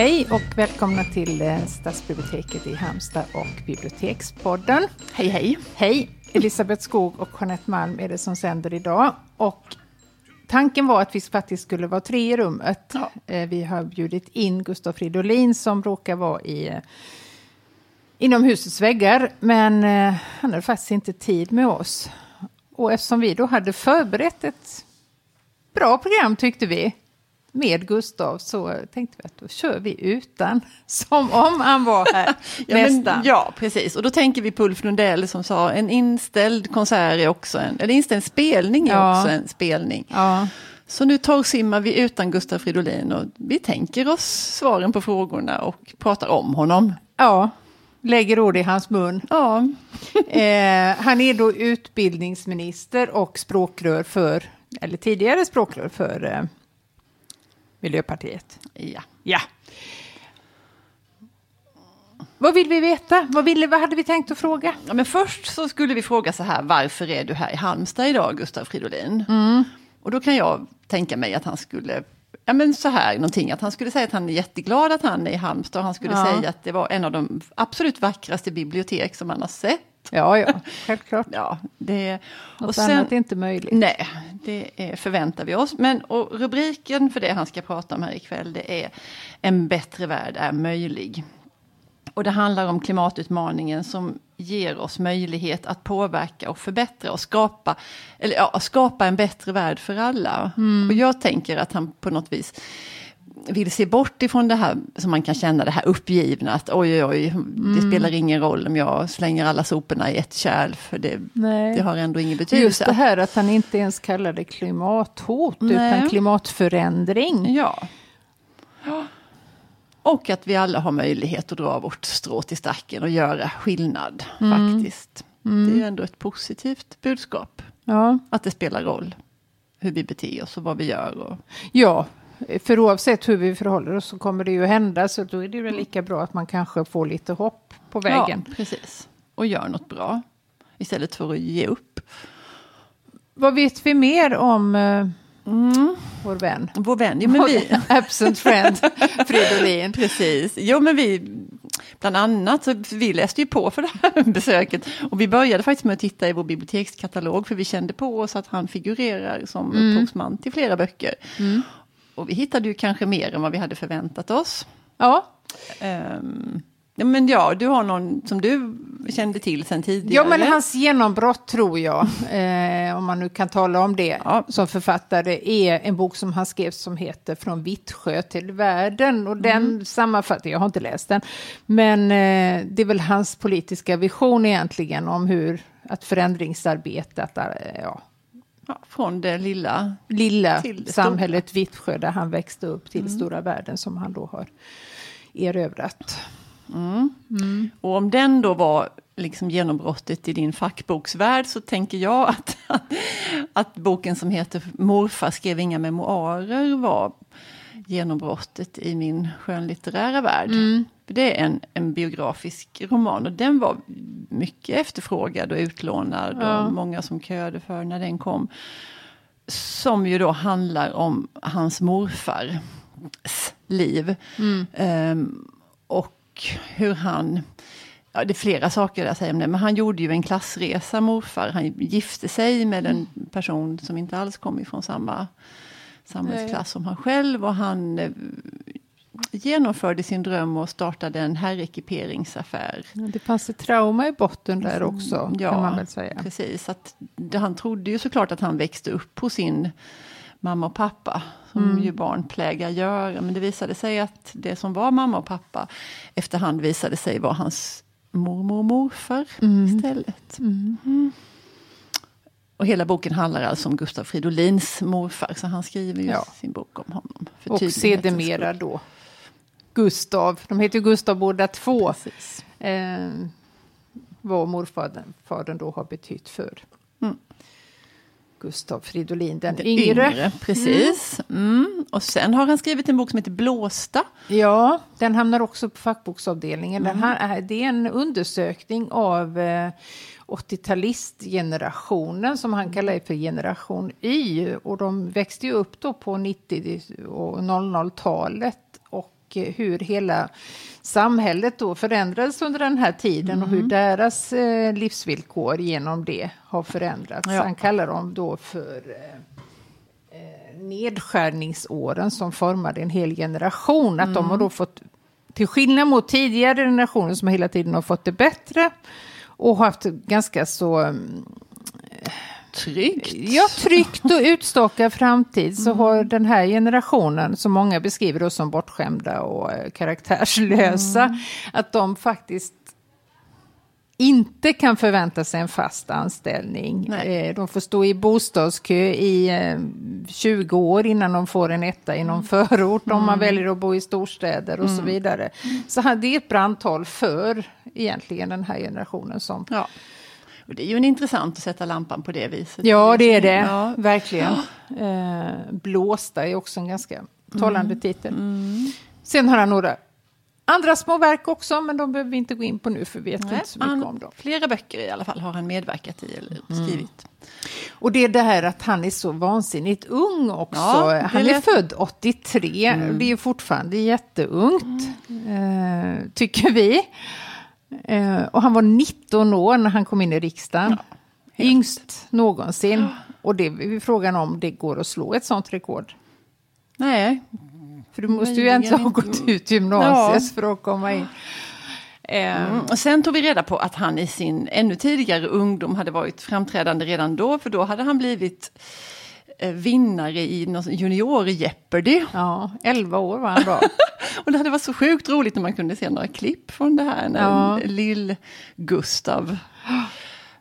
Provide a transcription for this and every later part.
Hej och välkomna till eh, Stadsbiblioteket i Halmstad och Bibliotekspodden. Hej hej! Hej! Elisabeth Skog och Jeanette Malm är det som sänder idag. Och tanken var att vi faktiskt skulle vara tre i rummet. Ja. Eh, Vi har bjudit in Gustav Fridolin som råkar vara i, eh, inom husets väggar. Men han hade faktiskt inte tid med oss. Och eftersom vi då hade förberett ett bra program tyckte vi med Gustav så tänkte vi att då kör vi utan. Som om han var här Ja, men, nästan. ja, precis. Och då tänker vi på Ulf Lundell som sa en inställd konsert är också en, eller inställd spelning är Ja. också en spelning. Ja. Så nu torrsimmar vi utan Gustaf Fridolin och vi tänker oss svaren på frågorna och pratar om honom. ja, lägger ord i hans mun. Ja, Eh, han är då utbildningsminister och språkrör för, eller tidigare språkrör för eh, Miljöpartiet. ja. Ja. Vad vill vi veta? Vad, ville, vad hade vi tänkt att fråga? ja men först så skulle vi fråga så här, varför är du här i Halmstad idag, Gustaf Fridolin? Och då kan jag tänka mig att han skulle, ja men så här någonting, att han skulle säga att han är jätteglad att han är i Halmstad. och Han skulle Ja. säga att det var en av de absolut vackraste bibliotek som han har sett. Ja, ja, självklart. Ja, det, Något annat är inte möjligt. Nej, det är, förväntar vi oss. Men och rubriken för det han ska prata om här ikväll det är En bättre värld är möjlig. Och det handlar om klimatutmaningen som ger oss möjlighet att påverka och förbättra och skapa, eller ja, skapa en bättre värld för alla. Och jag tänker att han på något vis vill se bort ifrån det här som man kan känna det här uppgivna att oj oj oj, det spelar ingen roll om jag slänger alla soporna i ett kärl för det, det har ändå ingen Just betydelse. det här att han inte ens kallar det klimathot Nej. utan klimatförändring. Ja. Ja. Och att vi alla har möjlighet att dra vårt strå till stacken och göra skillnad faktiskt. Det är ju ändå ett positivt budskap. Ja. Att det spelar roll hur vi beter oss och vad vi gör. Och, ja, för oavsett hur vi förhåller oss så kommer det ju hända så då är det väl lika bra att man kanske får lite hopp på vägen. Ja, precis. Och gör något bra. Istället för att ge upp. Vad vet vi mer om eh, vår vän? Vår vän, jo, men vi, Absent friend, Fridolin. Precis. Jo, men vi, bland annat, så vi läste ju på för det här besöket. Och vi började faktiskt med att titta i vår bibliotekskatalog, för vi kände på oss att han figurerar som upphovsman till flera böcker. Och vi hittade ju kanske mer än vad vi hade förväntat oss. Ja. Ja, men ja, du har någon som du kände till sen tidigare. ja, men hans genombrott tror jag, eh, om man nu kan tala om det, Ja. som författare, är en bok som han skrev som heter Från Vittsjö till världen. Och den Mm. sammanfattar, jag har inte läst den, men eh, det är väl hans politiska vision egentligen om hur att förändringsarbetet, eh, ja, Ja, från det lilla. lilla samhället Vittsjö där han växte upp till stora världen som han då har erövrat. Och om den då var liksom genombrottet i din fackboksvärld så tänker jag att, att boken som heter Morfar skrev inga memoarer var genombrottet i min skönlitterära värld. För det är en, en biografisk roman och den var mycket efterfrågad och utlånad Ja. och många som köade för när den kom. Som ju då handlar om hans morfars liv. Ehm, och hur han, ja det är flera saker att säga om det, men han gjorde ju en klassresa morfar. Han gifte sig med en person som inte alls kom ifrån samma samhällsklass som han själv och han eh, genomförde sin dröm och startade en herrekiperingsaffär. Ja, Det fanns ett trauma i botten där också, Mm, Ja, kan man väl säga. Precis, att han trodde ju såklart att han växte upp på sin mamma och pappa, som Mm. ju barn plägar göra. Men det visade sig att det som var mamma och pappa efterhand visade sig vara hans mormor och morfar istället. Mm. Och hela boken handlar alltså om Gustaf Fridolins morfar, så han skriver ju Ja. sin bok om honom. Och sedermera då Gustav, de heter ju Gustav båda två, Precis. eh, vad morfadern fadern då har betytt för Mm. Gustav Fridolin, den Den yngre. precis. Mm. Och sen har han skrivit en bok som heter Blåsta. Ja, den hamnar också på fackboksavdelningen. Mm. Den här är, det är en undersökning av eh, 80-talistgenerationen som han kallar för generation Y. Och de växte ju upp då på 90 och 00-talet. Och eh, hur hela samhället då förändrades under den här tiden och hur deras eh, livsvillkor genom det har förändrats. Ja. Han kallar dem då för eh, eh, nedskärningsåren som formade en hel generation. Att de har då fått, till skillnad mot tidigare generationer som hela tiden har fått det bättre och haft ganska så mm, Tryggt. Ja, tryggt och utstakad framtid så har den här generationen, som många beskriver då som bortskämda och eh, karaktärslösa, att de faktiskt inte kan förvänta sig en fast anställning. Nej. Eh, De får stå i bostadskö i eh, 20 år innan de får en etta i någon förort om man väljer att bo i storstäder och så vidare. Så det är ett brandtal för egentligen den här generationen som Ja. Och det är ju en intressant att sätta lampan på det viset. Ja, det är det. Ja. Verkligen. Eh, blåsta är också en ganska talande Mm. titel. Sen har han några andra små verk också, men de behöver vi inte gå in på nu, för vi vet Nej, inte så mycket han- om dem. Flera böcker i alla fall har han medverkat i eller Mm. skrivit. Och det är det här att han är så vansinnigt ung också. Ja, han är lät- född 83, och det är fortfarande jätteungt, eh, tycker vi. Eh, och han var 19 år när han kom in i riksdagen. Yngst någonsin. Och det är frågan om det går att slå ett sånt rekord. Nej, För du måste ju egentligen ha inte. gått ut gymnasiet Ja. för att komma in. Eh, Mm. Och sen tog vi reda på att han i sin ännu tidigare ungdom hade varit framträdande redan då, för då hade han blivit vinnare i någon junior Jeopardy. Ja, 11 år var han då. Och det hade varit så sjukt roligt när man kunde se några klipp från det här när Ja. lill-Gustav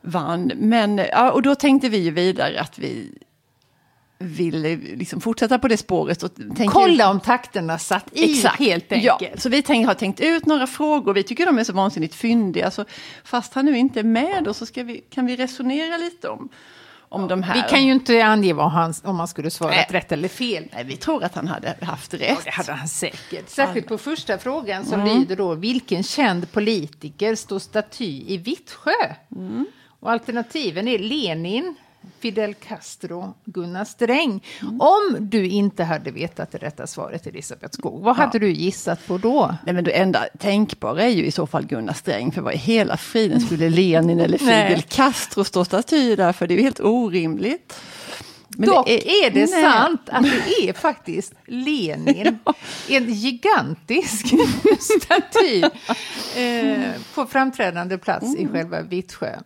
vann. Men, ja, och då tänkte vi ju vidare att vi ville liksom fortsätta på det spåret. Och tänka Kolla om takterna satt i helt enkelt. Ja, så vi tänk, har tänkt ut några frågor. Vi tycker de är så vansinnigt fyndiga. Så fast han nu inte är med då så ska vi, kan vi resonera lite om, om de här. Vi kan ju inte ange vad han, om han skulle svarat Nej. rätt eller fel. Nej, vi tror att han hade haft rätt. Det hade han säkert. Särskilt på första frågan som lyder då, vilken känd politiker står staty i Vittsjö? Och alternativen är Lenin, Fidel Castro, Gunnar Sträng. Om du inte hade vetat det rätta svaret, Elisabeth Skog, vad hade du gissat på då? Nej, men det enda tänkbara är ju i så fall Gunnar Sträng. För vad i hela friden skulle Lenin eller Fidel. Castro stå staty där? För det är ju helt orimligt. Men Dock är, det nej. sant att det är faktiskt Lenin, en gigantisk staty eh, på framträdande plats i själva Vittsjö.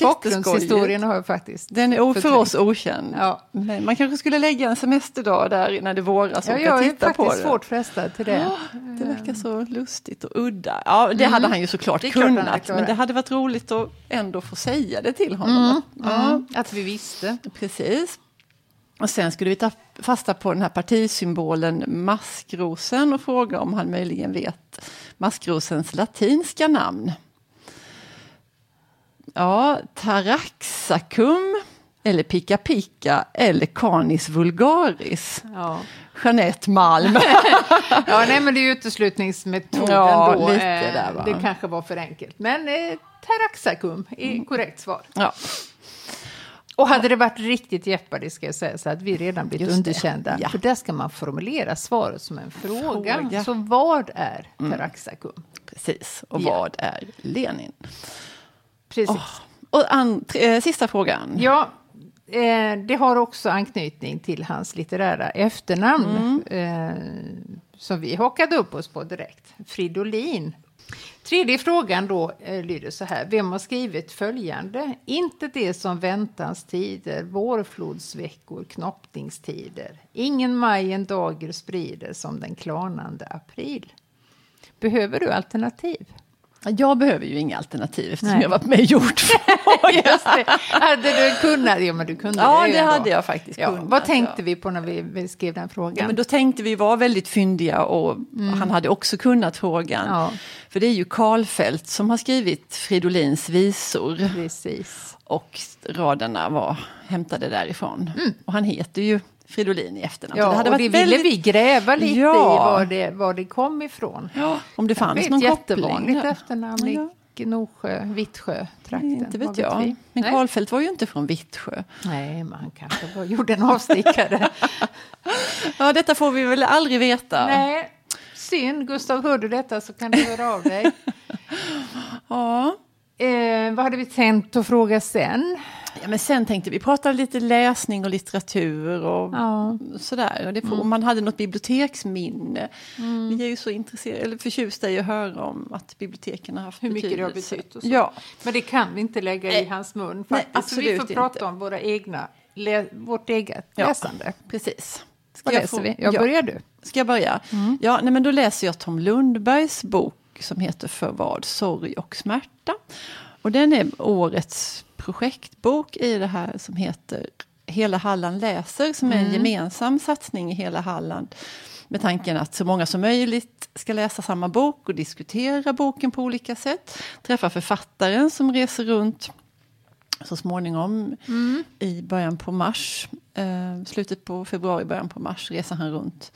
Bakgrundshistorien har jag faktiskt. Den är för oss okänd. Ja. Men man kanske skulle lägga en semesterdag där när det våras och Ja, jag är titta på faktiskt det. svårt frestad till det. Det verkar så lustigt och udda. Ja, det hade han ju såklart Mm. Är kunnat. Men det hade varit roligt att ändå få säga det till honom. Ja, Mm, att vi visste. precis. Och sen skulle vi ta fasta på den här partisymbolen maskrosen och fråga om han möjligen vet maskrosens latinska namn. Ja, Taraxacum eller Pika Pika eller Canis vulgaris. Ja. Jeanette Malm. ja, nej, men det är ju uteslutningsmetoden Ja, då. lite eh, där, va? det kanske var för enkelt. Men eh, Taraxacum är korrekt svar. ja. Och hade det varit riktigt Jeopardy ska jag säga så hade vi redan blivit Just underkända. ja. För där ska man formulera svaret som en fråga. Fråga. Mm. Så vad är Taraxacum? Precis, och Ja. vad är Lenin? Precis. Och an, eh, sista frågan. Ja, eh, det har också anknytning till hans litterära efternamn. Eh, som vi hakade upp oss på direkt. Fridolin. Tredje frågan då eh, lyder så här. Vem har skrivit följande? Inte det som väntans tider, vårflodsveckor, knoppningstider. Ingen maj en dager sprider som den klarnande april. Behöver du alternativ? Jag behöver ju inga alternativ eftersom Nej. jag varit med och gjort Just det. Hade du kunnat? Ja, men du kunde Ja, det, det ändå. hade jag faktiskt Ja, kunnat. vad tänkte ja. vi på när vi, vi skrev den frågan? Ja, men då tänkte vi vara väldigt fyndiga och han hade också kunnat frågan. För det är ju Karlfeldt som har skrivit Fridolins visor Precis. och raderna var hämtade därifrån. Och han heter ju Fridolin i efternamn. Ja, det hade och det varit ville väldigt- vi gräva lite Ja. i var det, var det kom ifrån. Ja, om det Det fanns är någon ett koppling. jättevanligt där. efternamn Ja. i Gnosjö, Vittsjö-trakten. Inte vet jag. vi? Men. Karlfeldt var ju inte från Vittsjö. Nej, men han kanske var, gjorde en avstickare. Ja, detta får vi väl aldrig veta. Nej. Synd, Gustav, hör du detta så kan du höra av dig. Ja. Eh, vad hade vi tänkt att fråga sen? Ja, men sen tänkte vi prata lite läsning och litteratur och Ja. sådär. Och det får, Om man hade något biblioteksminne. Vi är ju så intresserade, eller förtjusta i att höra om att biblioteken har haft Hur mycket det har betydelse. betytt och. Ja, Men det kan vi inte lägga i Nej. hans mun Nej, faktiskt. så vi får absolut prata inte. om våra egna, vårt eget Ja. läsande. precis. Ska Vad jag läser få- vi? Jag ja. börjar du. Ska jag börja? Ja, nej, men då läser jag Tom Lundbergs bok som heter För vad? Sorg och smärta. Och den är årets projektbok i det här som heter Hela Halland läser, som är en gemensam satsning i hela Halland. Med tanken att så många som möjligt ska läsa samma bok och diskutera boken på olika sätt. Träffa författaren som reser runt så småningom i början på mars. Eh, slutet på februari, början på mars reser han runt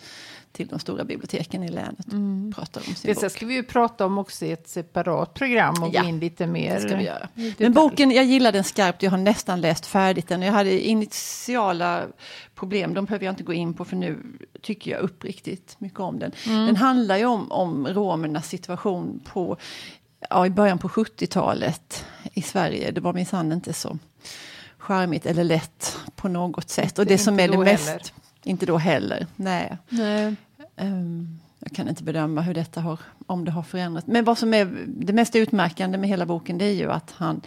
till de stora biblioteken i länet och pratar om sin Det bok. ska vi ju prata om också i ett separat program och Ja, gå in lite mer. Det ska vi göra. Men boken, jag gillar den skarpt, jag har nästan läst färdigt den. Jag hade initiala problem, de behöver jag inte gå in på för nu tycker jag uppriktigt mycket om den. Den handlar ju om, om romernas situation på, ja, i början på 70-talet i Sverige. Det var minsann inte så charmigt eller lätt på något sätt. Och det Inte som är det mest... heller. Inte då heller, nej. Nej. Ehm, jag kan inte bedöma hur detta har, om det har förändrats. Men vad som är det mest utmärkande med hela boken det är ju att han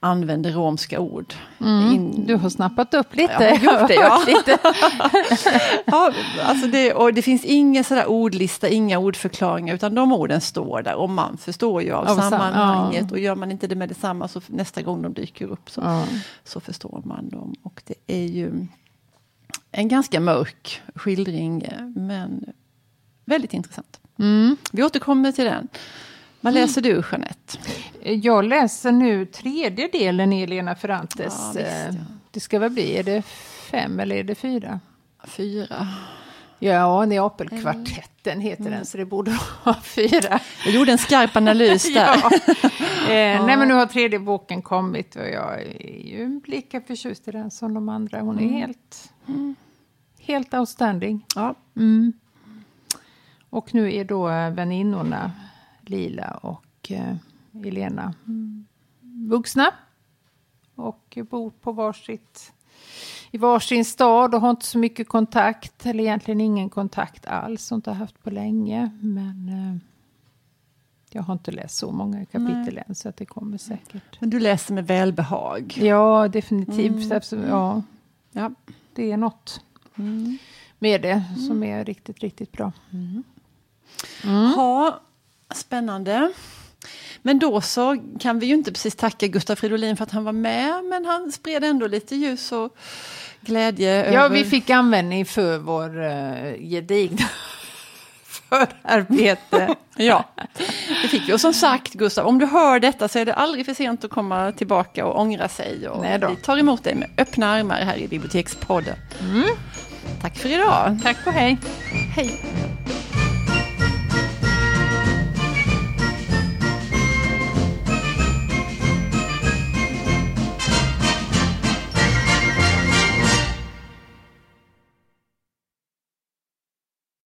använder romska ord. In- Du har snappat upp lite. Jag har gjort det, ja. lite. ja, alltså det, och det finns ingen sådär ordlista, inga ordförklaringar, utan de orden står där och man förstår ju av, Av sam- sammanhanget. ja. Och gör man inte det med detsamma så nästa gång de dyker upp så, Ja. så förstår man dem. Och det är ju en ganska mörk skildring, men väldigt intressant. Mm. Vi återkommer till den. Vad läser du, Jeanette? Jag läser nu tredje delen i Elena Ferrantes. Ja, visst, eh, ja. Det ska väl bli, är det fem eller är det fyra? Fyra. Ja, Neapelkvartetten heter den, så det borde vara fyra. Jag gjorde en skarp analys där. Ja. Eh, Nej, men nu har tredje boken kommit och jag är ju lika förtjust i den som de andra. Hon är helt, helt outstanding. Ja. Mm. Och nu är då eh, väninnorna Lila och eh, Elena mm, vuxna. Och bor på varsitt, i varsin stad och har inte så mycket kontakt. Eller egentligen ingen kontakt alls. Och inte har haft på länge. Men eh, jag har inte läst så många kapitel än så att det kommer säkert. Men du läser med välbehag. Ja, definitivt. Eftersom, ja, Ja. det är något Mm. med det som är riktigt, riktigt bra. Ha, spännande. Men då så kan vi ju inte precis tacka Gustaf Fridolin för att han var med, men han spred ändå lite ljus och glädje Ja, över... vi fick användning för vår uh, gedigna förarbete. Ja, det fick vi. Och som sagt, Gustav, om du hör detta så är det aldrig för sent att komma tillbaka och ångra sig. Och Nej då. Vi tar emot dig med öppna armar här i Bibliotekspodden. Tack för idag. Tack och hej. Hej!